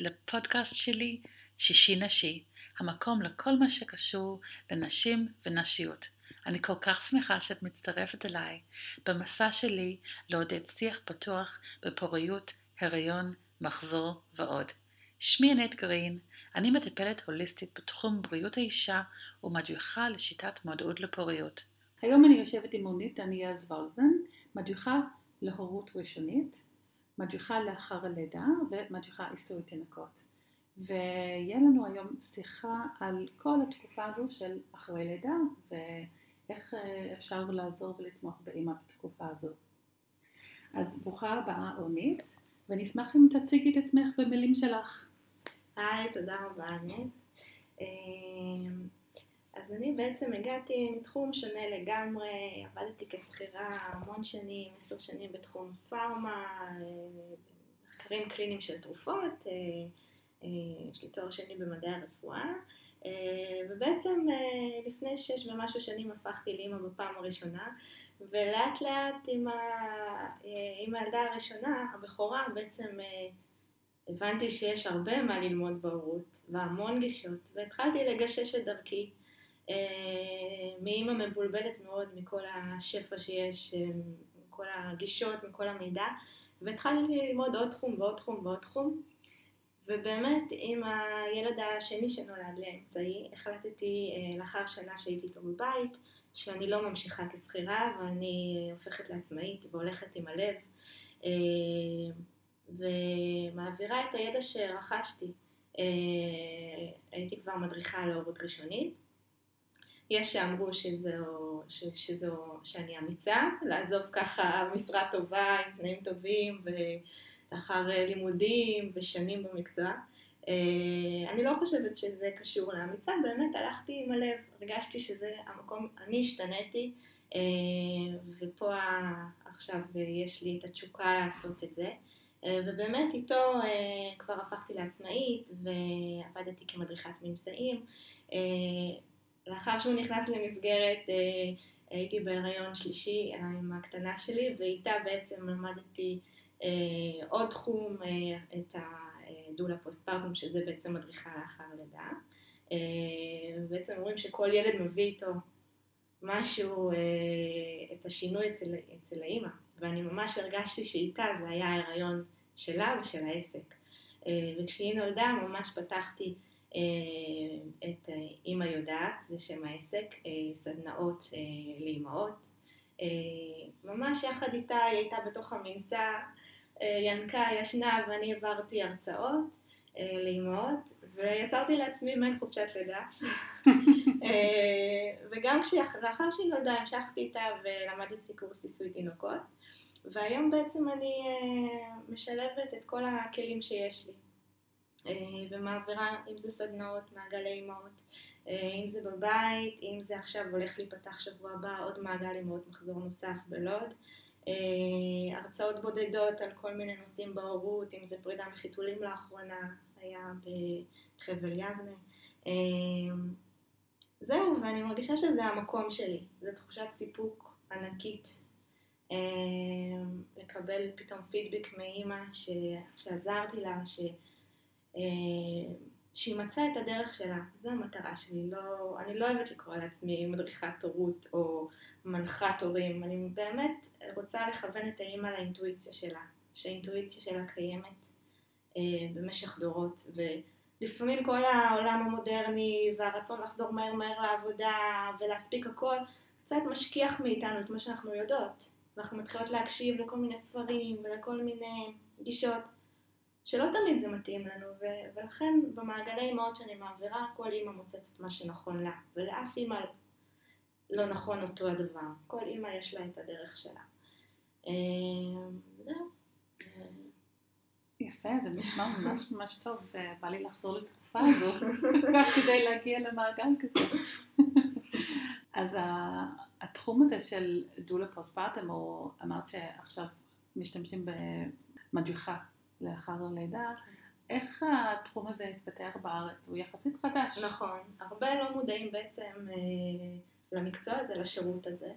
לפודקאסט שלי שישי נשי, המקום לכל מה שקשור לנשים ונשיות. אני כל כך שמחה שאת מצטרפת אליי במסע שלי לעודד שיח פתוח בפוריות, הריון, מחזור ועוד. שמי ענת גרין, אני מטפלת הוליסטית בתחום בריאות האישה ומדריכה לשיטת מודעות לפוריות. היום אני יושבת עם מונית דניאל זוולבן, מדריכה להורות ראשונית, מדריכה לאחר הלידה ומדריכה עיסוי תינוקות. ויהיה לנו היום שיחה על כל התקופה הזו של אחרי לידה ואיך אה, אפשר לעזור ולתמוך באימא בתקופה הזו. אז ברוכה הבאה אורנית, אשמח אם תציגי את עצמך במילים שלך. היי, תודה רבה, ענת. אז אני בעצם הגעתי מתחום שונה לגמרי, עבדתי כשכירה המון שנים, עשר שנים בתחום פארמה, אה, מחקרים קליניים של תרופות, אה, אה, יש לי תואר שני במדעי הרפואה, ובעצם לפני שש ומשהו שנים הפכתי לאימא בפעם הראשונה, ולאט לאט עם, ה... עם הילדה הראשונה, הבכורה, בעצם הבנתי שיש הרבה מה ללמוד בהורות, והמון גישות, והתחלתי לגשש את דרכי. אה, מאימא מבולבלת מאוד מכל השפע שיש, אה, מכל הגישות, מכל המידע, והתחלתי ללמוד עוד תחום ועוד תחום ועוד תחום, ובאמת עם הילד השני שנולד לאמצעי, החלטתי אה, לאחר שנה שהייתי איתו בבית, שאני לא ממשיכה כשכירה ואני הופכת לעצמאית והולכת עם הלב ומעבירה את הידע שרכשתי. הייתי כבר מדריכה להורות ראשונית יש שאמרו שזו, ש, שזו, שאני אמיצה, לעזוב ככה משרה טובה עם תנאים טובים ולאחר לימודים ושנים במקצוע. אה, אני לא חושבת שזה קשור לאמיצה, באמת הלכתי עם הלב, הרגשתי שזה המקום, אני השתניתי אה, ופה עכשיו יש לי את התשוקה לעשות את זה. אה, ובאמת איתו כבר הפכתי לעצמאית ועבדתי כמדריכת מנשאים. לאחר שהוא נכנס למסגרת אה, הייתי בהיריון שלישי אה, עם הקטנה שלי ואיתה בעצם למדתי אה, עוד תחום, את הדולה פוסט פרטום שזה בעצם מדריכה לאחר לידה. בעצם אומרים שכל ילד מביא איתו משהו, את השינוי אצל, אצל האימא ואני ממש הרגשתי שאיתה זה היה ההיריון שלה ושל העסק. וכשהיא נולדה ממש פתחתי את אה, אימא יודעת, זה שם העסק, אה, סדנאות לאימהות. ממש יחד איתה, היא הייתה בתוך המנסה, ינקה ישנה ואני העברתי הרצאות לאימהות, ויצרתי לעצמי מעין חופשת לידה. וגם לאחר שהיא נולדה המשכתי איתה ולמדתי קורס עיסוי תינוקות, והיום בעצם אני משלבת את כל הכלים שיש לי. אה, ומעבירה, אם זה סדנאות, מעגלי אימהות, אה, אם זה בבית, אם זה עכשיו הולך להיפתח שבוע הבא עוד מעגל אימהות מחזור נוסף בלוד, אה, הרצאות בודדות על כל מיני נושאים בהורות, אם זה פרידה מחיתולים לאחרונה, היה בחבל יבנה. זהו, ואני מרגישה שזה המקום שלי, זו תחושת סיפוק ענקית. לקבל פתאום פידבק מאימא שעזרתי לה, ש... אה, שהיא מצאה את הדרך שלה, זו המטרה שלי, לא, אני לא אוהבת לקרוא לעצמי מדריכת הורות או מנחת הורים, אני באמת רוצה לכוון את האימא לאינטואיציה שלה, שהאינטואיציה שלה קיימת אה, במשך דורות, ולפעמים כל העולם המודרני והרצון לחזור מהר מהר לעבודה ולהספיק הכל, קצת משכיח מאיתנו את מה שאנחנו יודעות, ואנחנו מתחילות להקשיב לכל מיני ספרים ולכל מיני גישות. שלא תמיד זה מתאים לנו, ו- ולכן במעגלי אימהות שאני מעבירה, כל אימא מוצאת את מה שנכון לה, ולאף אימא לא נכון אותו הדבר. כל אימא יש לה את הדרך שלה. אה, זהו. יפה, זה נשמע ממש ממש טוב, בא לי לחזור לתקופה הזו, רק כדי להגיע למעגל כזה. אז התחום הזה של דולה פוסט-פארטם, או אמרת שעכשיו משתמשים במדריכה לאחר הלידה, איך התחום הזה התפתח בארץ? הוא יחסית חדש. נכון, הרבה לא מודעים בעצם אה, למקצוע הזה, לשירות הזה,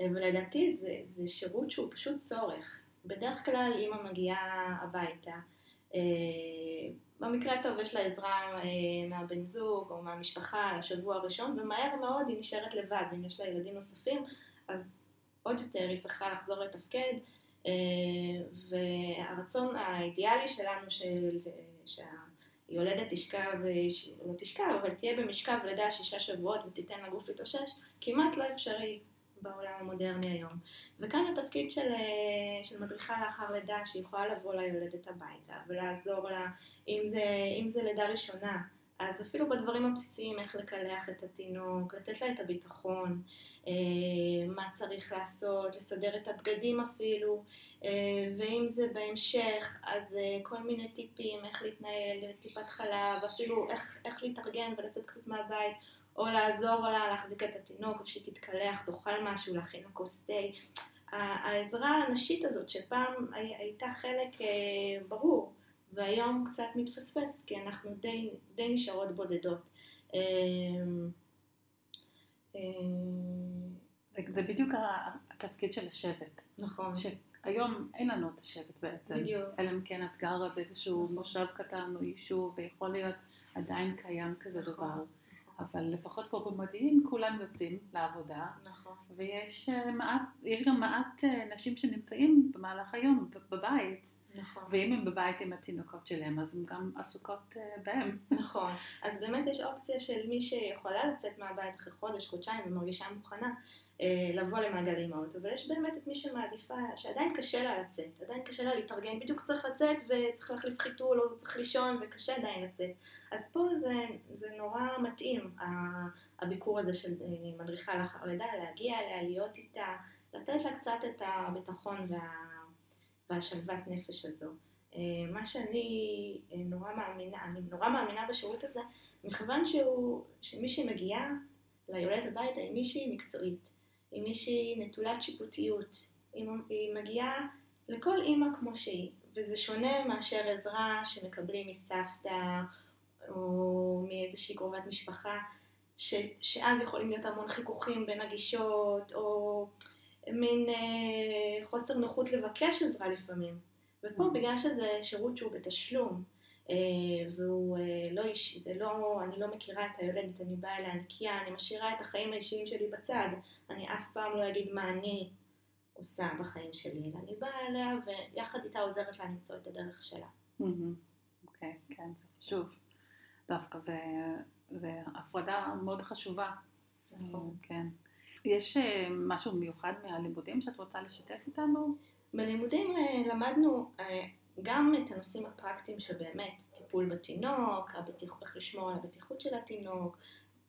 אה, ולדעתי זה, זה שירות שהוא פשוט צורך. בדרך כלל אימא מגיעה הביתה, במקרה הטוב יש לה עזרה מהבן זוג או מהמשפחה לשבוע הראשון, ומהר מאוד היא נשארת לבד, אם יש לה ילדים נוספים, אז עוד יותר היא צריכה לחזור לתפקד, והרצון האידיאלי שלנו של, שהיולדת תשכב, לא תשכב, אבל תהיה במשכב לידה שישה שבועות ותיתן לגוף להתאושש, כמעט לא אפשרי בעולם המודרני היום. וכאן התפקיד של, של מדריכה לאחר לידה, שיכולה לבוא ליולדת הביתה ולעזור לה, אם זה, אם זה לידה ראשונה, אז אפילו בדברים הבסיסיים, איך לקלח את התינוק, לתת לה את הביטחון, אה, מה צריך לעשות, לסדר את הבגדים אפילו, אה, ואם זה בהמשך, אז אה, כל מיני טיפים, איך להתנהל, טיפת חלב, אפילו איך, איך להתארגן ולצאת קצת מהבית, או לעזור לה להחזיק את התינוק, או שהיא תתקלח, תאכל משהו, להכין לה כוס תה. העזרה הנשית הזאת, שפעם הייתה חלק ברור, והיום קצת מתפספס, כי אנחנו די, די נשארות בודדות. זה בדיוק התפקיד של השבט. נכון. שהיום אין לנו את השבט בעצם. בדיוק. אלא אם כן את גרה באיזשהו נכון. מושב קטן או יישוב, ויכול להיות עדיין קיים כזה נכון. דבר. נכון. אבל לפחות פה במודיעין כולם יוצאים לעבודה. נכון. ויש אה, מעט, יש גם מעט אה, נשים שנמצאים במהלך היום בבית. נכון. ואם הם בבית עם התינוקות שלהם, אז הן גם עסוקות אה, בהם. נכון. אז באמת יש אופציה של מי שיכולה לצאת מהבית אחרי חודש, חודשיים, ומרגישה מוכנה. אה, לבוא למעגל אימהות, אבל יש באמת את מי שמעדיפה, שעדיין קשה לה לצאת, עדיין קשה לה להתארגן, בדיוק צריך לצאת וצריך להחליף חיתול או צריך לישון וקשה עדיין לצאת. אז פה זה, זה נורא מתאים, הביקור הזה של אה, מדריכה לאחר לידה, להגיע אליה, להיות איתה, לתת לה קצת את הביטחון וה, והשלוות נפש הזו. אה, מה שאני נורא מאמינה, אני נורא מאמינה בשירות הזה, מכיוון שהוא, שמי שמגיעה ליולדת הביתה היא מישהי מקצועית. היא מישהי נטולת שיפוטיות, היא, היא מגיעה לכל אימא כמו שהיא, וזה שונה מאשר עזרה שמקבלים מסבתא או מאיזושהי קרובת משפחה, ש, שאז יכולים להיות המון חיכוכים בין הגישות, או מין אה, חוסר נוחות לבקש עזרה לפעמים. ופה mm. בגלל שזה שירות שהוא בתשלום, אה, והוא אה, לא אישי, זה לא, אני לא מכירה את היולדת, אני באה אליה נקייה, אני משאירה את החיים האישיים שלי בצד, אני אף פעם לא אגיד מה אני עושה בחיים שלי, אלא אני באה אליה ויחד איתה עוזרת לה למצוא את הדרך שלה. אוקיי, כן, זה חשוב דווקא, וזו הפרדה מאוד חשובה. נכון. כן. יש אה, משהו מיוחד מהלימודים שאת רוצה לשתף איתנו? בלימודים למדנו גם את הנושאים הפרקטיים שבאמת טיפול בתינוק, הבטיח, איך לשמור על הבטיחות של התינוק,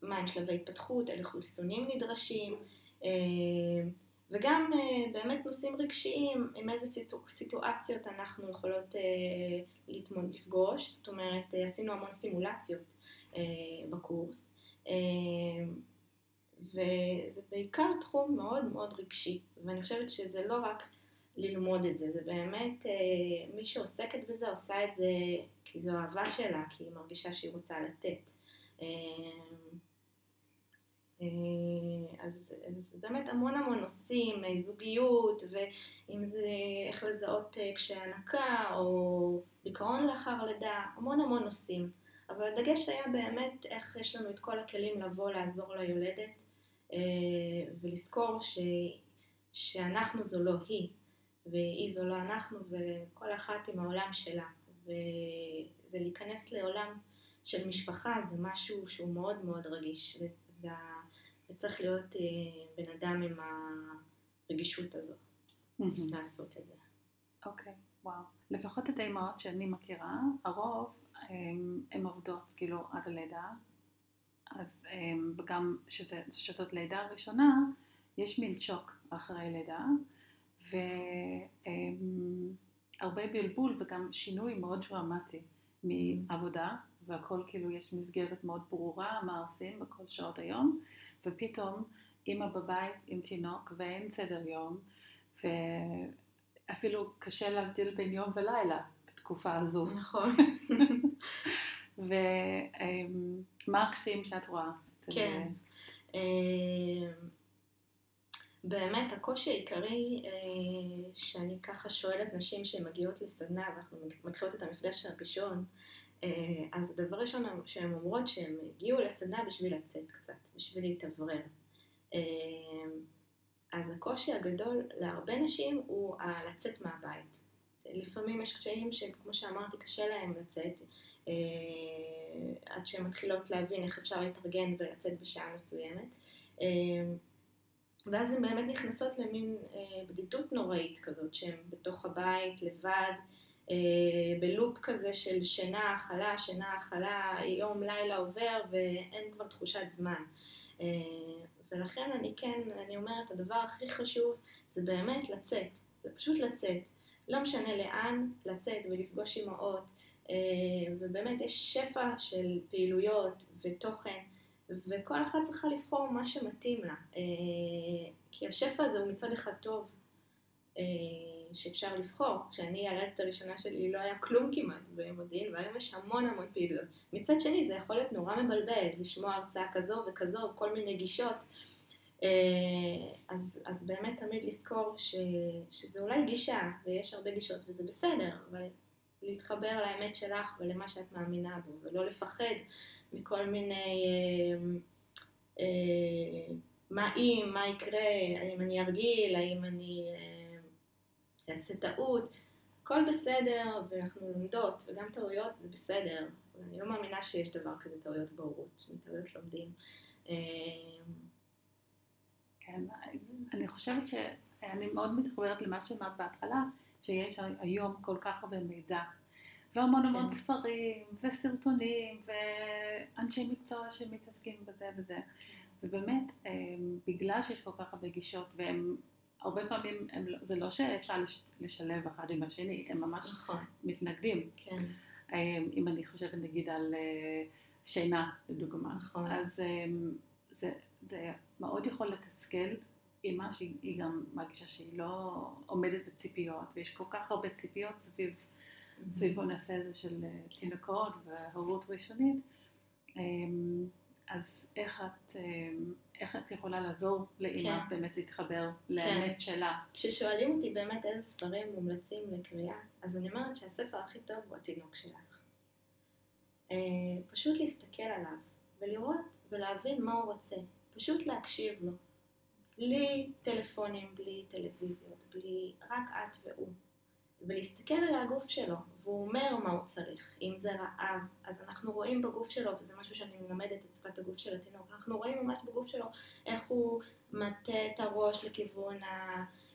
מהם שלבי התפתחות, אילו חיסונים נדרשים, אה, וגם אה, באמת נושאים רגשיים, עם איזה סיטואציות אנחנו יכולות אה, לפגוש, זאת אומרת עשינו המון סימולציות בקורס, וזה בעיקר תחום מאוד מאוד רגשי, ואני חושבת שזה לא רק ללמוד את זה. זה באמת, אה, מי שעוסקת בזה עושה את זה כי זו אהבה שלה, כי היא מרגישה שהיא רוצה לתת. אה, אה, אז זה באמת המון המון נושאים, זוגיות, ואם זה איך לזהות קשיי הנקה, או דיכאון לאחר לידה, המון המון נושאים. אבל הדגש היה באמת איך יש לנו את כל הכלים לבוא לעזור ליולדת ולזכור ש, שאנחנו זו לא היא, והיא זו לא אנחנו, וכל אחת עם העולם שלה. וזה להיכנס לעולם של משפחה זה משהו שהוא מאוד מאוד רגיש, ו... וצריך להיות אה, בן אדם עם הרגישות הזו, לעשות את זה. אוקיי, okay, וואו. לפחות את האימהות שאני מכירה, הרוב הן עובדות, כאילו, עד הלידה, אז, וגם שזאת לידה ראשונה, יש מין שוק אחרי לידה, והרבה בלבול וגם שינוי מאוד דרמטי מעבודה, והכל כאילו יש מסגרת מאוד ברורה מה עושים בכל שעות היום, ופתאום אימא בבית עם תינוק ואין סדר יום, ואפילו קשה להבדיל בין יום ולילה בתקופה הזו. נכון. ומה הקשיים שאת רואה? כן. באמת הקושי העיקרי אה, שאני ככה שואלת נשים שהן מגיעות לסדנה ואנחנו מתחילות את המפגש הראשון, אה, אז הדבר ראשון שהן אומרות שהן הגיעו לסדנה בשביל לצאת קצת, בשביל להתאוורר. אה, אז הקושי הגדול להרבה נשים הוא לצאת מהבית. לפעמים יש קשיים שכמו שאמרתי קשה להם לצאת עד שהן מתחילות להבין איך אפשר להתארגן ולצאת בשעה מסוימת. אה, ואז הן באמת נכנסות למין אה, בדידות נוראית כזאת, שהן בתוך הבית, לבד, אה, בלופ כזה של שינה, הכלה, שינה, הכלה, יום, לילה עובר ואין כבר תחושת זמן. אה, ולכן אני כן, אני אומרת, הדבר הכי חשוב זה באמת לצאת, זה פשוט לצאת. לא משנה לאן, לצאת ולפגוש אימהות, אה, ובאמת יש שפע של פעילויות ותוכן. וכל אחת צריכה לבחור מה שמתאים לה. אה, כי השפע הזה הוא מצד אחד טוב, אה, שאפשר לבחור. כשאני הילדת הראשונה שלי לא היה כלום כמעט במודיעין, והיום יש המון המון פעילויות. מצד שני זה יכול להיות נורא מבלבל, לשמוע הרצאה כזו וכזו, כל מיני גישות. אה, אז, אז באמת תמיד לזכור ש, שזה אולי גישה, ויש הרבה גישות, וזה בסדר, אבל להתחבר לאמת שלך ולמה שאת מאמינה בו, ולא לפחד מכל מיני אה, אה, מה אם, מה יקרה, האם אני ארגיל, האם אני אה, אעשה טעות, הכל בסדר ואנחנו לומדות וגם טעויות זה בסדר, אני לא מאמינה שיש דבר כזה טעויות בהורות, מטעויות לומדים. כן, אני חושבת שאני מאוד מתחברת למה שאמרת בהתחלה, שיש היום כל כך הרבה מידע והמון המון כן. ספרים, וסרטונים, ואנשי מקצוע שמתעסקים בזה וזה. ובאמת, הם, בגלל שיש כל כך הרבה גישות, והם הרבה פעמים, הם, לא, זה לא שאפשר לשלב אחד עם השני, הם ממש נכון. מתנגדים. כן. אם אני חושבת נגיד על אה, שינה, לדוגמה. נכון. אז זה, זה מאוד יכול לתסכל אימא שהיא גם מרגישה שהיא לא עומדת בציפיות, ויש כל כך הרבה ציפיות סביב סביב הנושא הזה של אה, תינוקות והורות ראשונית. אמ, אז איך את, אמ, איך את יכולה לעזור לאמא כן. באמת להתחבר לאמת כן. שלה? כששואלים אותי באמת איזה ספרים מומלצים לקריאה, אז אני אומרת שהספר הכי טוב הוא התינוק שלך. אה, פשוט להסתכל עליו ולראות ולהבין מה הוא רוצה. פשוט להקשיב לו. בלי טלפונים, בלי טלוויזיות, בלי רק את והוא. ולהסתכל על הגוף שלו, והוא אומר מה הוא צריך. אם זה רעב, אז אנחנו רואים בגוף שלו, וזה משהו שאני מלמדת את שפת הגוף של התינוק, אנחנו רואים ממש בגוף שלו איך הוא מטה את הראש לכיוון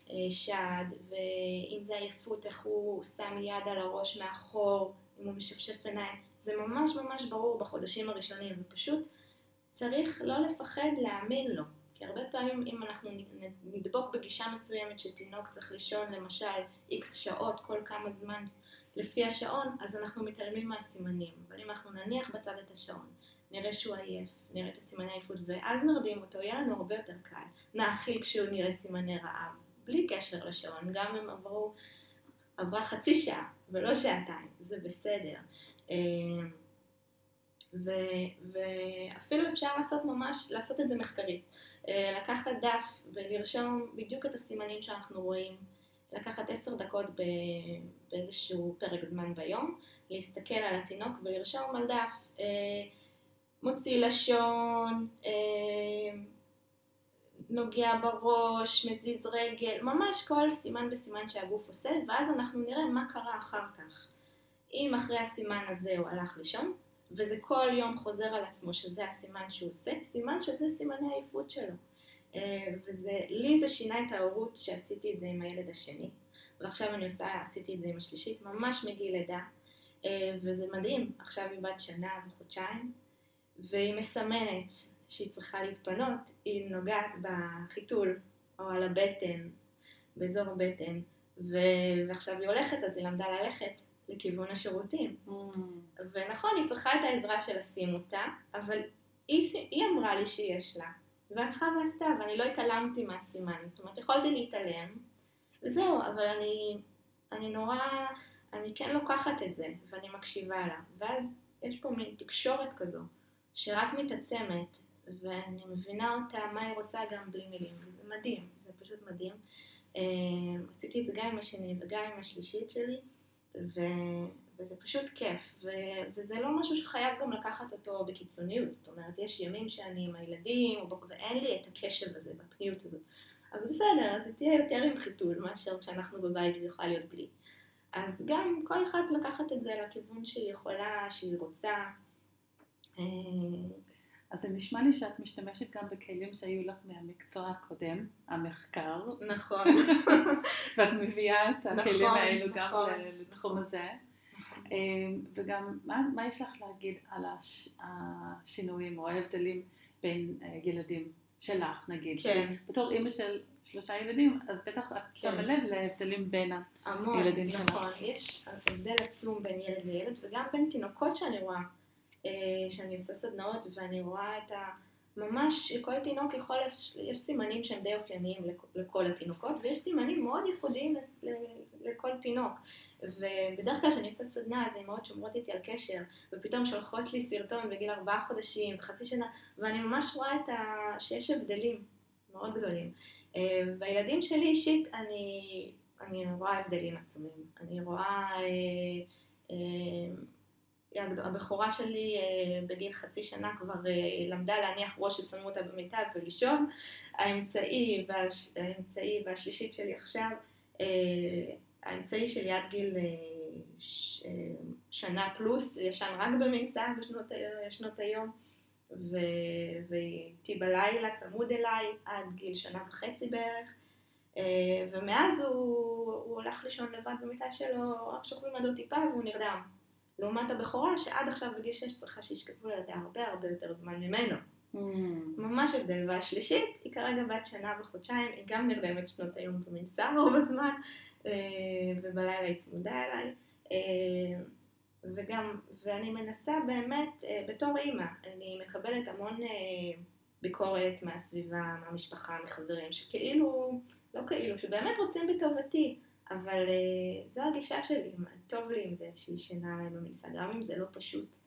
השד, ואם זה עייפות, איך הוא שם יד על הראש מאחור, אם הוא משפשף עיניים. זה ממש ממש ברור בחודשים הראשונים, ופשוט צריך לא לפחד להאמין לו. כי הרבה פעמים אם אנחנו נדבוק בגישה מסוימת שתינוק צריך לישון למשל איקס שעות כל כמה זמן לפי השעון, אז אנחנו מתעלמים מהסימנים. אבל אם אנחנו נניח בצד את השעון, נראה שהוא עייף, נראה את הסימני עייפות, ואז נרדים אותו, יהיה לנו הרבה יותר קל. נאכיל כשהוא נראה סימני רעב, בלי קשר לשעון, גם אם עברו, עברה חצי שעה ולא שעתיים, זה בסדר. אה, ואפילו אפשר לעשות ממש, לעשות את זה מחקרית. אה, לקחת דף ולרשום בדיוק את הסימנים שאנחנו רואים, לקחת עשר דקות באיזשהו פרק זמן ביום, להסתכל על התינוק ולרשום על דף אה, מוציא לשון, אה, נוגע בראש, מזיז רגל, ממש כל סימן וסימן שהגוף עושה, ואז אנחנו נראה מה קרה אחר כך. אם אחרי הסימן הזה הוא הלך לישון, וזה כל יום חוזר על עצמו שזה הסימן שהוא עושה, סימן שזה סימני העייפות שלו. אה, וזה, לי זה שינה את ההורות שעשיתי את זה עם הילד השני, ועכשיו אני עושה, עשיתי את זה עם השלישית, ממש מגיל לידה, אה, וזה מדהים, עכשיו היא בת שנה וחודשיים, והיא מסמנת שהיא צריכה להתפנות, היא נוגעת בחיתול או על הבטן, באזור הבטן, ועכשיו היא הולכת, אז היא למדה ללכת, לכיוון השירותים. Mm. ונכון, היא צריכה את העזרה של לשים אותה, אבל היא, היא אמרה לי שיש לה, והלכה ועשתה, ואני לא התעלמתי מהסימן, זאת אומרת, יכולתי להתעלם, וזהו, אבל אני, אני נורא, אני כן לוקחת את זה, ואני מקשיבה לה, ואז יש פה מין תקשורת כזו, שרק מתעצמת, ואני מבינה אותה, מה היא רוצה גם בלי מילים. זה מדהים, זה פשוט מדהים. אה, עשיתי את זה גם עם השני וגם עם השלישית שלי, ו... וזה פשוט כיף, ו... וזה לא משהו שחייב גם לקחת אותו בקיצוניות, זאת אומרת, יש ימים שאני עם הילדים, ואין לי את הקשב הזה, בפניות הזאת. אז בסדר, אז היא תהיה יותר עם חיתול מאשר כשאנחנו בבית והיא יכולה להיות בלי. אז גם כל אחת לקחת את זה לכיוון שהיא יכולה, שהיא רוצה. אז זה נשמע לי שאת משתמשת גם בכלים שהיו לך מהמקצוע הקודם, המחקר. נכון. ואת מביאה את הכלים נכון, האלו גם נכון, לתחום נכון. הזה. נכון. אמ, וגם, מה, מה יש לך להגיד על הש, השינויים או ההבדלים בין אה, ילדים שלך, נגיד? כן. בתור אימא של שלושה ילדים, אז בטח את כן. שמה לב להבדלים בין הילדים שלך. המון, נכון. יש הבדל עצום בין ילד לילד, וגם בין תינוקות שאני רואה. אה, שאני עושה סדנאות ואני רואה את ה... ממש כל תינוק יכול, יש סימנים שהם די אופייניים לכל התינוקות ויש סימנים מאוד ייחודיים לכל תינוק. ובדרך כלל כשאני עושה סדנה אז האמהות שומרות איתי על קשר ופתאום שולחות לי סרטון בגיל ארבעה חודשים וחצי שנה ואני ממש רואה את ה... שיש הבדלים מאוד גדולים. אה, והילדים שלי אישית אני, אני רואה הבדלים עצומים. אני רואה... הבכורה שלי אה, בגיל חצי שנה כבר אה, למדה להניח ראש ששמו אותה במיטה ולישון. האמצעי, והש... האמצעי והשלישית שלי עכשיו, אה, האמצעי שלי עד גיל ש... שנה פלוס, ישן רק במנסה בשנות שנות היום, ו... ואיתי בלילה צמוד אליי עד גיל שנה וחצי בערך. ומאז הוא, הוא הלך לישון לבד במיטה שלו, רק שוכבים עד עוד טיפה והוא נרדם. לעומת הבכורה שעד עכשיו בגיל 6 צריכה שישכבו לידה הרבה הרבה יותר זמן ממנו. Mm. ממש הבדל. והשלישית היא כרגע בת שנה וחודשיים, היא גם נרדמת שנות היום במנסה רוב הזמן, אה, ובלילה היא צמודה אליי. אה, וגם, ואני מנסה באמת, אה, בתור אימא, אני מקבלת המון ביקורת מהסביבה, מהמשפחה, מחברים, שכאילו, לא כאילו, שבאמת רוצים בטובתי. אבל uh, זו הגישה שלי, טוב לי עם זה שהיא שינה עליי במנסה, גם אם זה לא פשוט,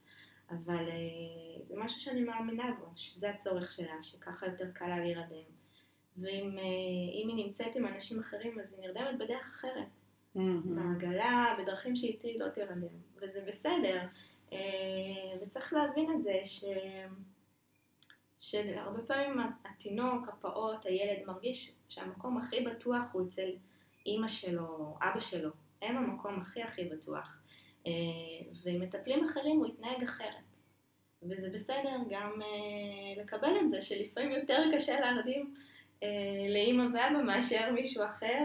אבל uh, זה משהו שאני מאמינה בו, שזה הצורך שלה, שככה יותר קל לה להירדם. ואם uh, היא נמצאת עם אנשים אחרים, אז היא נרדמת בדרך אחרת. בעגלה, בדרכים שאיתי לא תירדם, וזה בסדר. Uh, וצריך להבין את זה, ש... שהרבה פעמים התינוק, הפעוט, הילד מרגיש שהמקום הכי בטוח הוא אצל אימא שלו, אבא שלו, הם המקום הכי הכי בטוח. אה, ועם מטפלים אחרים הוא יתנהג אחרת. וזה בסדר גם אה, לקבל את זה שלפעמים יותר קשה להרדים אה, לאימא ואבא מאשר מישהו אחר.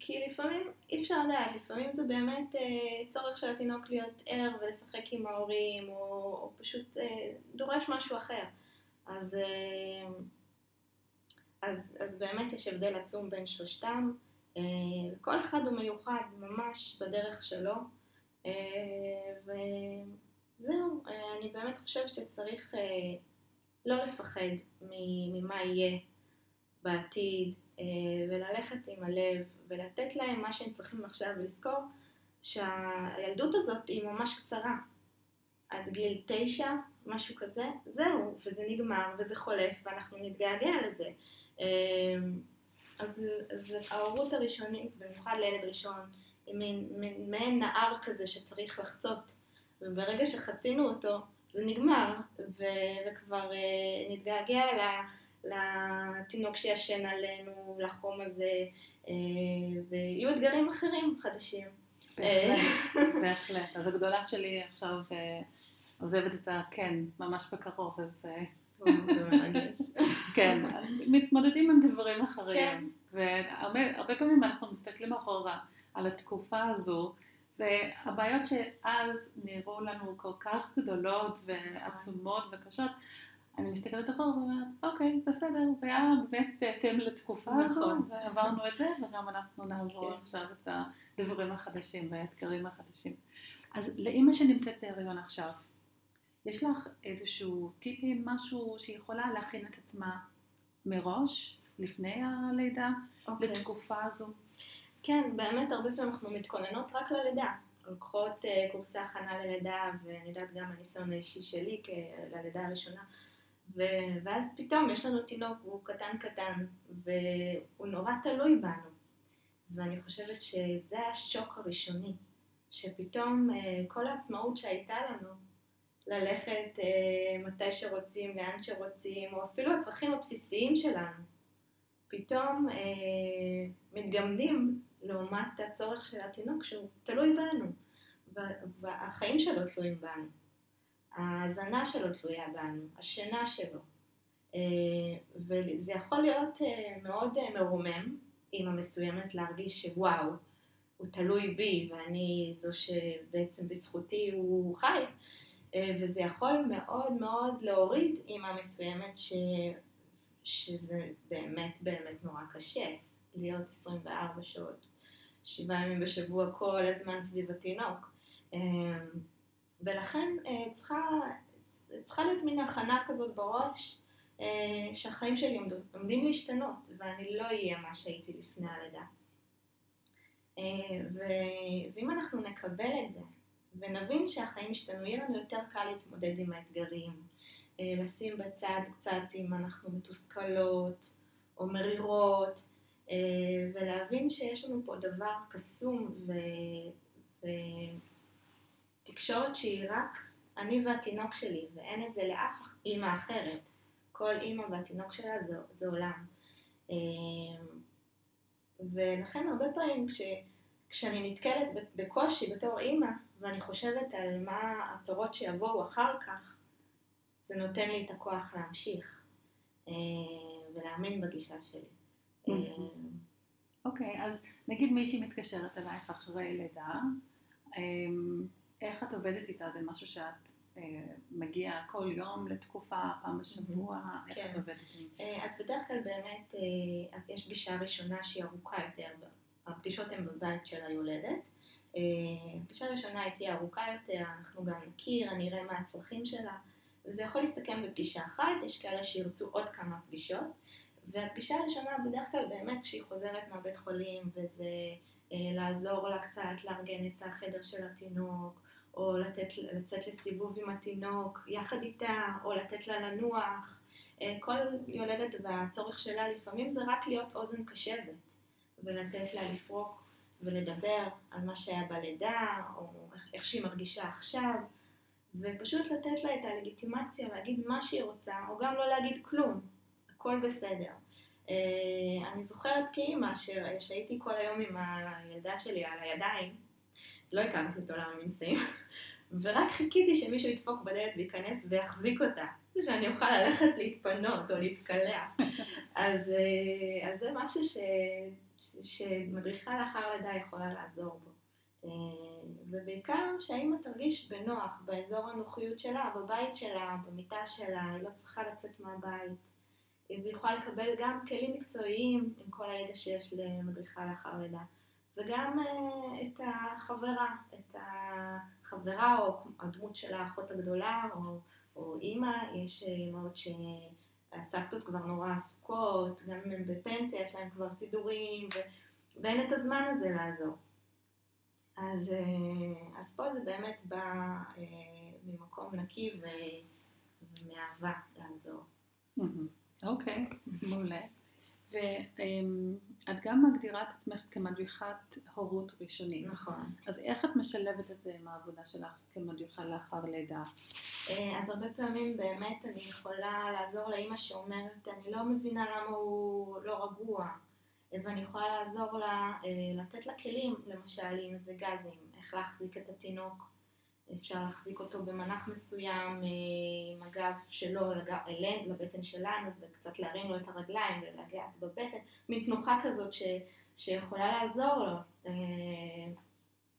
כי לפעמים אי אפשר לדעת, לפעמים זה באמת צורך של התינוק להיות ער ולשחק עם ההורים, או, או פשוט דורש משהו אחר. אז אז, אז באמת יש הבדל עצום בין שלושתם, אה, וכל אחד הוא מיוחד ממש בדרך שלו, אה, וזהו, אה, אני באמת חושבת שצריך לא לפחד ממה יהיה בעתיד, וללכת עם הלב, ולתת להם מה שהם צריכים עכשיו, ולזכור שהילדות הזאת היא ממש קצרה. עד גיל תשע, משהו כזה, זהו, וזה נגמר, וזה חולף, ואנחנו נתגעגע לזה. אמ, אז, אז ההורות הראשונית, במיוחד לילד ראשון, היא מעין נהר כזה שצריך לחצות, וברגע שחצינו אותו, זה נגמר, ו, וכבר uh, נתגעגע לתינוק שישן עלינו, לחום הזה, uh, ויהיו אתגרים אחרים חדשים. בהחלט, בהחלט. אז הגדולה שלי עכשיו uh, עוזבת את הכן ממש בקרוב, אז... כן, מתמודדים עם דברים אחרים. כן. והרבה פעמים אנחנו מסתכלים אחורה על התקופה הזו, והבעיות שאז נראו לנו כל כך גדולות ועצומות וקשות, אני מסתכלת אחורה ואומרת, אוקיי, בסדר, זה היה באמת בהתאם לתקופה הזו, נכון. ועברנו את זה, וגם אנחנו נעבור כן. עכשיו את הדברים החדשים והאתגרים החדשים. אז לאימא שנמצאת בהריון עכשיו, יש לך איזשהו טיפים, משהו שיכולה להכין את עצמה מראש, לפני הלידה, okay. אוקיי. לתקופה הזו? כן, באמת הרבה פעמים אנחנו מתכוננות רק ללידה. לוקחות uh, קורסי הכנה ללידה, ואני יודעת גם הניסיון האישי שלי ללידה הראשונה, ו- ואז פתאום יש לנו תינוק והוא קטן קטן, והוא נורא תלוי בנו. ואני חושבת שזה השוק הראשוני, שפתאום אה, כל העצמאות שהייתה לנו, ללכת אה, מתי שרוצים, לאן שרוצים, או אפילו הצרכים הבסיסיים שלנו, פתאום אה, מתגמדים לעומת הצורך של התינוק שהוא תלוי בנו, והחיים שלו תלויים בנו, ההאזנה שלו תלויה בנו, השינה שלו. אה, וזה יכול להיות אה, מאוד אה, מרומם, אימא מסוימת, להרגיש שוואו, הוא תלוי בי ואני זו שבעצם בזכותי הוא חי. וזה יכול מאוד מאוד להוריד אימא מסוימת ש... שזה באמת באמת נורא קשה להיות 24 שעות, שבעה ימים בשבוע כל הזמן סביב התינוק. ולכן צריכה, צריכה להיות מין הכנה כזאת בראש אה, שהחיים שלי עומדים להשתנות ואני לא אהיה מה שהייתי לפני הלידה. אה, ואם אנחנו נקבל את זה ונבין שהחיים השתנו, יהיה לנו יותר קל להתמודד עם האתגרים, אה, לשים בצד קצת אם אנחנו מתוסכלות או מרירות, ולהבין שיש לנו פה דבר קסום ותקשורת שהיא רק אני והתינוק שלי, ואין את זה לאף אימא אחרת. כל אימא והתינוק שלה זה, זה עולם. אמ, ולכן הרבה פעמים כש, כשאני נתקלת בקושי בתור אימא, ואני חושבת על מה הפירות שיבואו אחר כך, זה נותן לי את הכוח להמשיך אמ, ולהאמין בגישה שלי. אמ, אוקיי, okay, אז נגיד מישהי מתקשרת אלייך אחרי לידה, איך את עובדת איתה? זה משהו שאת אה, מגיע כל יום לתקופה, פעם בשבוע, איך את כן. עובדת עם זה? אה, אז בדרך כלל באמת אה, יש פגישה ראשונה שהיא ארוכה יותר, הפגישות הן בבית של היולדת. הפגישה הראשונה היא תהיה ארוכה יותר, אנחנו גם נכיר, אני אראה מה הצרכים שלה, וזה יכול להסתכם בפגישה אחת, יש כאלה שירצו עוד כמה פגישות, והפגישה הראשונה בדרך כלל באמת כשהיא חוזרת מהבית חולים, וזה לעזור לה קצת לארגן את החדר של התינוק, או לתת, לצאת לסיבוב עם התינוק יחד איתה, או לתת לה לנוח. אה, כל יולדת והצורך שלה לפעמים זה רק להיות אוזן קשבת, ולתת לה לפרוק ולדבר על מה שהיה בלידה, או איך שהיא מרגישה עכשיו, ופשוט לתת לה את הלגיטימציה להגיד מה שהיא רוצה, או גם לא להגיד כלום, הכל בסדר. אה, אני זוכרת כאימא שהייתי כל היום עם הילדה שלי על הידיים, לא הכרתי את עולם המנסים, ורק חיכיתי שמישהו ידפוק בדלת וייכנס ויחזיק אותה, שאני אוכל ללכת להתפנות או להתקלח. אז, אה, אז זה משהו ש, שמדריכה לאחר לידה יכולה לעזור בו. אה, ובעיקר שהאימא תרגיש בנוח באזור הנוחיות שלה, בבית שלה, במיטה שלה, היא לא צריכה לצאת מהבית. והיא יכולה לקבל גם כלים מקצועיים עם כל הידע שיש למדריכה לאחר לידה. וגם אה, את החברה, את החברה או הדמות של האחות הגדולה או, או אימא, יש אמהות שהסבתות כבר נורא עסוקות, גם אם הן בפנסיה יש להן כבר סידורים ו... ואין את הזמן הזה לעזור. אז, אה, אז פה זה באמת בא אה, ממקום נקי ומאהבה לעזור. אוקיי, מעולה. ואת גם מגדירה את עצמך כמדריכת הורות ראשונית. נכון. אז איך את משלבת את זה עם העבודה שלך כמדריכה לאחר לידה? אה, אז הרבה פעמים באמת אני יכולה לעזור לאימא שאומרת, אני לא מבינה למה הוא לא רגוע, ואני יכולה לעזור לה, אה, לתת לה כלים, למשל אם זה גזים, איך להחזיק את התינוק. אפשר להחזיק אותו במנח מסוים אה, עם הגב שלו אלינו, לבטן שלנו, וקצת להרים לו את הרגליים ולגעת בבטן, מין תנוחה כזאת ש, שיכולה לעזור לו אה,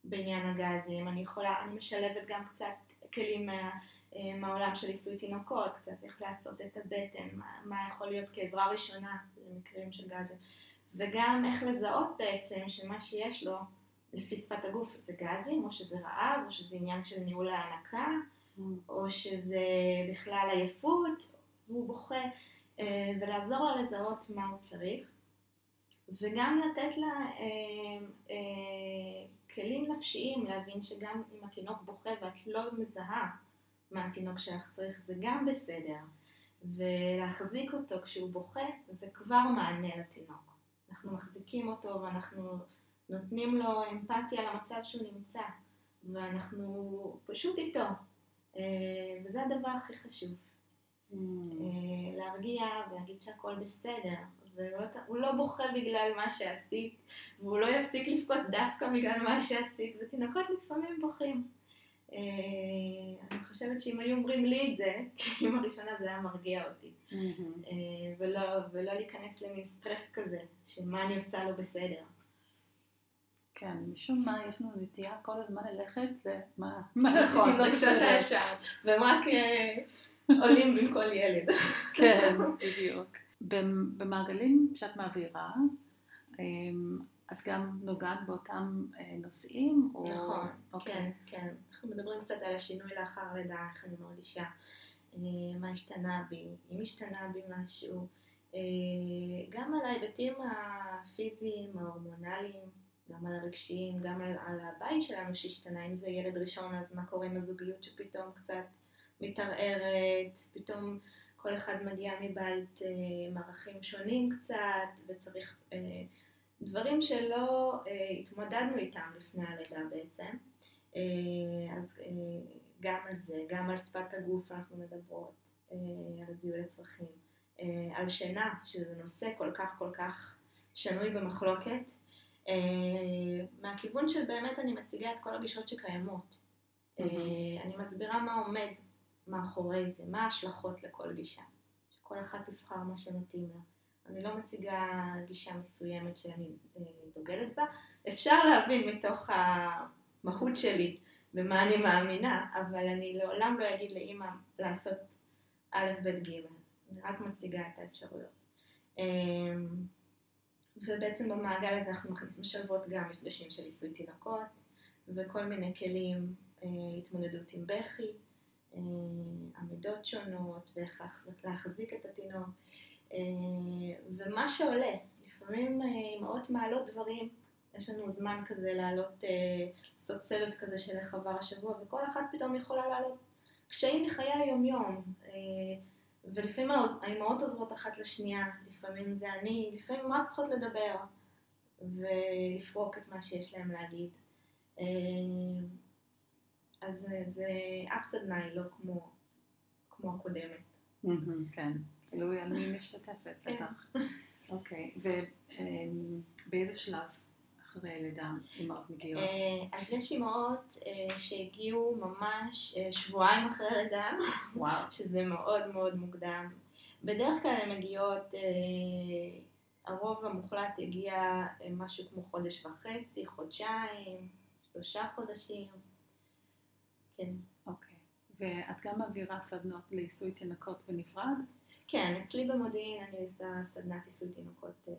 בעניין הגזים. אני יכולה, אני משלבת גם קצת כלים מה, אה, מהעולם של עיסוי תינוקות, קצת איך לעשות את הבטן, מה, מה יכול להיות כעזרה ראשונה למקרים של גזים, וגם איך לזהות בעצם שמה שיש לו לפי שפת הגוף זה גזים, או שזה רעב, או שזה עניין של ניהול ההנקה, mm. או שזה בכלל עייפות, והוא בוכה, אה, ולעזור לה לזהות מה הוא צריך, וגם לתת לה אה, אה, כלים נפשיים להבין שגם אם התינוק בוכה ואת לא מזהה מה התינוק שלך צריך, זה גם בסדר. ולהחזיק אותו כשהוא בוכה זה כבר מענה לתינוק. אנחנו מחזיקים אותו ואנחנו נותנים לו אמפתיה למצב שהוא נמצא, ואנחנו פשוט איתו, אה, וזה הדבר הכי חשוב. Mm. אה, להרגיע ולהגיד שהכל בסדר, והוא לא בוכה בגלל מה שעשית, והוא לא יפסיק לבכות דווקא בגלל מה שעשית, ותינוקות לפעמים בוכים. אה, אני חושבת שאם היו אומרים לי את זה, כאימא ראשונה זה היה מרגיע אותי. Mm-hmm. ולא, ולא להיכנס למין סטרס כזה, שמה אני עושה לא בסדר. כן, משום מה יש לנו נטייה כל הזמן ללכת למה מה נכון, בסדר. הישר, והם רק עולים כל ילד. כן, בדיוק. במ- במעגלים שאת מעבירה, אמ, את גם נוגעת באותם אה, נושאים? או... נכון, אוקיי. כן, כן. אנחנו מדברים קצת על השינוי לאחר לידה, איך אני מרגישה, אה, מה השתנה בי, אם השתנה בי משהו, אה, גם על ההיבטים הפיזיים, ההורמונליים, גם על הרגשיים, גם על, על הבית שלנו שהשתנה, אם זה ילד ראשון, אז מה קורה עם הזוגיות שפתאום קצת מתערערת, פתאום כל אחד מגיע מבית אה, עם ערכים שונים קצת, וצריך אה, דברים שלא אה, התמודדנו איתם לפני הלידה בעצם. אז גם על זה, גם על שפת הגוף אנחנו מדברות, על זיהוי הצרכים, על שינה, שזה נושא כל כך כל כך שנוי במחלוקת, מהכיוון של באמת אני מציגה את כל הגישות שקיימות. אה, אני מסבירה מה עומד מאחורי זה, מה ההשלכות לכל גישה, שכל אחת תבחר מה שמתאים לה. אני לא מציגה גישה מסוימת שאני אה, דוגלת בה. אפשר להבין מתוך המהות שלי במה אני מאמינה, אבל אני לעולם לא אגיד לאימא לעשות א', ב', ג'. אני רק מציגה את האפשרויות. אה, ובעצם במעגל הזה אנחנו משלבות גם מפגשים של עיסוי תינוקות וכל מיני כלים אה, להתמודדות עם בכי, אה, עמידות שונות ואיך להחזיק, את התינוק. אה, ומה שעולה, לפעמים אה, אימהות מעלות דברים, יש לנו זמן כזה לעלות, אה, לעשות סבב כזה של איך עבר השבוע, וכל אחת פתאום יכולה לעלות קשיים מחיי היומיום, אה, ולפעמים האימהות עוזרות אחת לשנייה, לפעמים זה אני, לפעמים רק צריכות לדבר ולפרוק את מה שיש להם להגיד. אה, אז זה- אף סדנה היא לא כמו, כמו הקודמת. כן, על מי משתתפת, כן. בטח. אוקיי, ובאיזה שלב אחרי הלידה אימהות מגיעות? אה, אז יש אימהות אה, שהגיעו ממש שבועיים אחרי הלידה. שזה מאוד מאוד מוקדם. בדרך כלל הן מגיעות, אה, הרוב המוחלט הגיע אה, משהו כמו חודש וחצי, חודשיים, שלושה חודשים. כן. אוקיי. ואת גם מעבירה סדנות לעיסוי תינוקות בנפרד? כן, אצלי במודיעין אני עושה סדנת עיסוי תינוקות אה,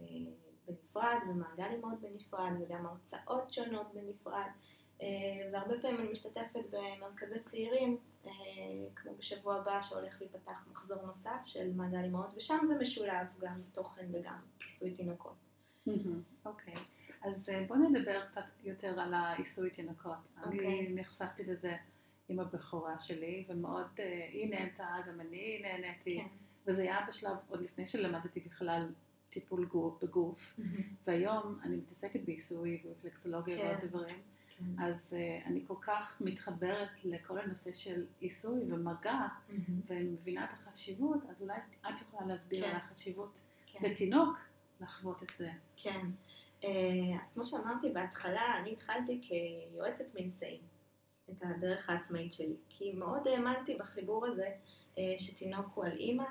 בנפרד, ומעגל אימהות בנפרד, וגם הרצאות שונות בנפרד, והרבה פעמים אני משתתפת במרכזי צעירים, אה, כמו בשבוע הבא שהולך להיפתח מחזור נוסף של מעגל אימהות, ושם זה משולב גם תוכן וגם עיסוי תינוקות. אוקיי. אז אה, בוא נדבר קצת יותר על העיסוי תינוקות. אני אוקיי. נחשפתי לזה עם הבכורה שלי, ומאוד, אה, היא נהנתה, גם אני נהניתי, כן. וזה היה בשלב, עוד לפני שלמדתי בכלל טיפול גוף, בגוף, והיום אני מתעסקת בעיסוי ורפלקסולוגיה כן. ועוד דברים, אז uh, אני כל כך מתחברת לכל הנושא של עיסוי ומגע, ואני מבינה את החשיבות, אז אולי את יכולה להסביר כן. על החשיבות כן. לתינוק לחוות את זה. כן. אה, אז כמו שאמרתי בהתחלה, אני התחלתי כיועצת מנשאים את הדרך העצמאית שלי, כי מאוד האמנתי בחיבור הזה אה, שתינוק הוא על אימא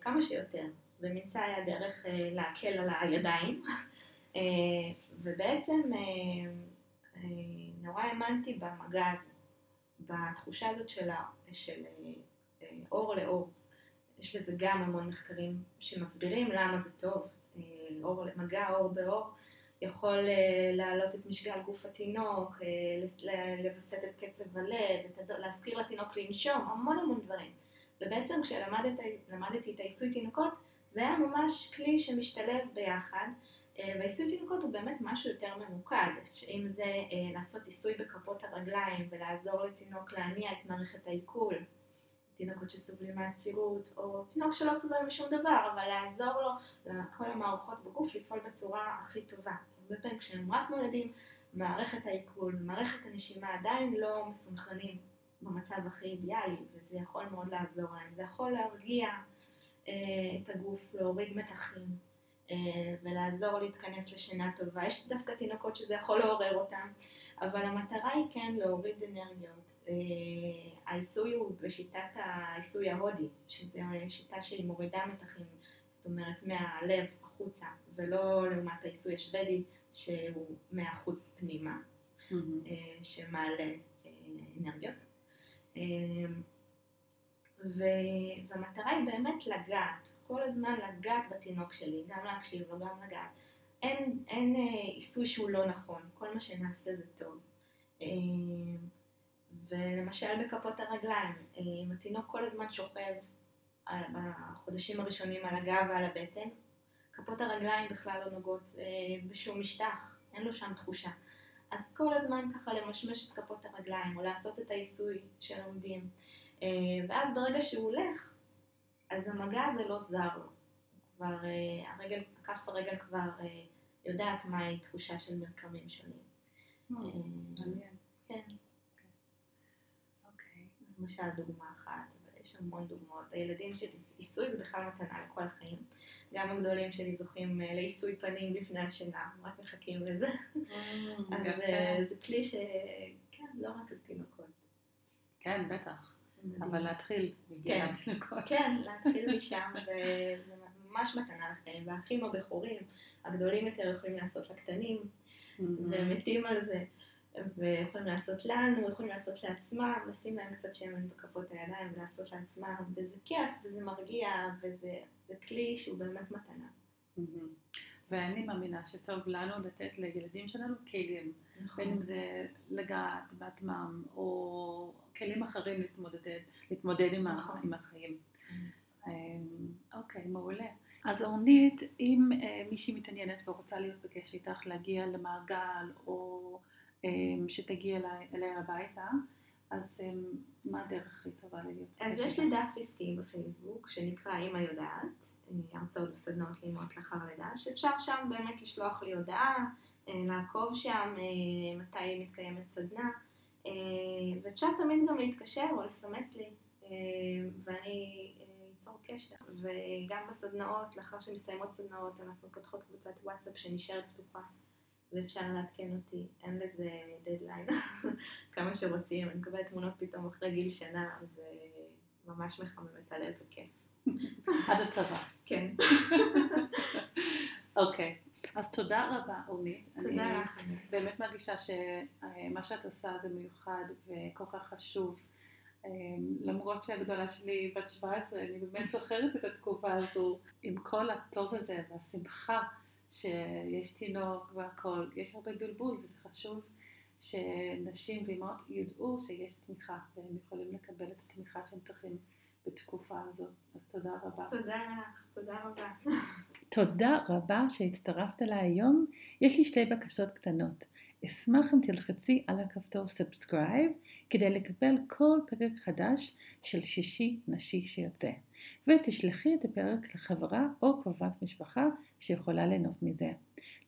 כמה שיותר, ומנשא היה דרך להקל על הידיים, ובעצם נורא האמנתי במגע הזה, בתחושה הזאת של, ה- של אה, אה, אור לאור. יש לזה גם המון מחקרים שמסבירים למה זה טוב. אה, אור, מגע אור באור יכול אה, להעלות את משגל גוף התינוק, אה, לווסת את קצב הלב, להזכיר לתינוק לנשום, המון המון דברים. ובעצם כשלמדתי את העיסוי תינוקות, זה היה ממש כלי שמשתלב ביחד, אה, והעיסוי תינוקות הוא באמת משהו יותר ממוקד, אם זה אה, לעשות עיסוי בכפות הרגליים ולעזור לתינוק להניע את מערכת העיכול, תינוקות שסובלים מעצירות, או תינוק שלא סובל משום דבר, אבל לעזור לו, לכל המערכות בגוף, לפעול בצורה הכי טובה. הרבה פעמים כשהם רק נולדים, מערכת העיכול, מערכת הנשימה עדיין לא מסונכרנים במצב הכי אידיאלי, וזה יכול מאוד לעזור להם. זה יכול להרגיע אה, את הגוף, להוריד מתחים, אה, ולעזור להתכנס לשינה טובה. יש דווקא תינוקות שזה יכול לעורר אותם, אבל המטרה היא כן להוריד אנרגיות. אה, העיסוי הוא בשיטת העיסוי ההודי, שזו שיטה שהיא מורידה מתחים, זאת אומרת מהלב החוצה, ולא לעומת העיסוי השוודי שהוא מהחוץ פנימה, mm-hmm. שמעלה אנרגיות. והמטרה היא באמת לגעת, כל הזמן לגעת בתינוק שלי, גם להקשיב לו, גם לגעת. אין, אין אה, עיסוי שהוא לא נכון, כל מה שנעשה זה טוב. אה, ולמשל בכפות הרגליים, אה, אם התינוק כל הזמן שוכב בחודשים הראשונים על הגב ועל הבטן, כפות הרגליים בכלל לא נוגעות בשום משטח, אין לו שם תחושה. אז כל הזמן ככה למשמש את כפות הרגליים, או לעשות את העיסוי של עומדים. ואז ברגע שהוא הולך, אז המגע הזה לא זר לו. כבר, הרגל, כף הרגל כבר יודעת מהי תחושה של מרקמים שונים. אה, מעניין. כן. אוקיי. למשל דוגמה אחת, יש המון דוגמאות. הילדים שלי, עיסוי זה בכלל מתנה לכל החיים. גם הגדולים שלי זוכים אה, לעיסוי פנים לפני השינה, רק מחכים לזה. אה, אז זה כלי ש... כן, לא רק לתינוקות. כן, בטח. אבל להתחיל מגיל התינוקות. כן, להתחיל משם, וזה ממש מתנה לחיים. והאחים הבכורים, הגדולים יותר יכולים לעשות לקטנים. והם מתים על זה. ויכולים לעשות לנו, יכולים לעשות לעצמם, לשים להם קצת שמן בכפות הידיים ולעשות לעצמם, וזה כיף, וזה מרגיע, וזה כלי שהוא באמת מתנה. Mm-hmm. ואני מאמינה שטוב לנו לתת לילדים שלנו כלים, נכון. בין אם זה לגעת בעצמם, או כלים אחרים להתמודד, להתמודד עם, נכון. עם החיים. Mm-hmm. אוקיי, מעולה. אז אורנית, אם אה, מישהי מתעניינת ורוצה להיות בקשר איתך, להגיע למעגל, או אה, שתגיע אליה הביתה, אז אה, מה הדרך הכי טובה להיות בקשר? אז יש לי דף עסקי בפייסבוק, שנקרא אמא יודעת, הרצאות וסדנאות לאמהות לאחר לידה, שאפשר שם באמת לשלוח לי הודעה, לעקוב שם מתי מתקיימת סדנה, ואפשר תמיד גם להתקשר או לסמס לי, ואני ליצור קשר. וגם בסדנאות, לאחר שמסתיימות סדנאות, אנחנו פותחות קבוצת וואטסאפ שנשארת פתוחה, ואפשר לעדכן אותי, אין לזה דדליין, כמה שרוצים, אני מקבלת תמונות פתאום אחרי גיל שנה, זה ממש מחמם את הלב וכיף. עד הצבא. כן. אוקיי. אז תודה רבה, אורנית. תודה לך. אני באמת מרגישה שמה שאת עושה זה מיוחד וכל כך חשוב. אמ, למרות שהגדולה שלי בת 17, אני באמת זוכרת את התקופה הזו עם כל הטוב הזה והשמחה שיש תינוק והכל. יש הרבה בלבול וזה חשוב שנשים ואימהות ידעו שיש תמיכה והם יכולים לקבל את התמיכה שהם צריכים בתקופה הזו. אז תודה רבה. תודה לך, תודה רבה. תודה רבה שהצטרפת אליי היום. יש לי שתי בקשות קטנות. אשמח אם תלחצי על הכפתור subscribe כדי לקבל כל פרק חדש של שישי נשי שיוצא ותשלחי את הפרק לחברה או קרובת משפחה שיכולה ליהנות מזה.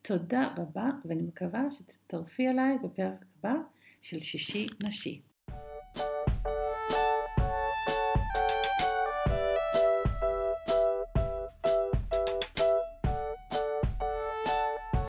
תודה רבה ואני מקווה שתצטרפי אליי בפרק הבא של שישי נשי.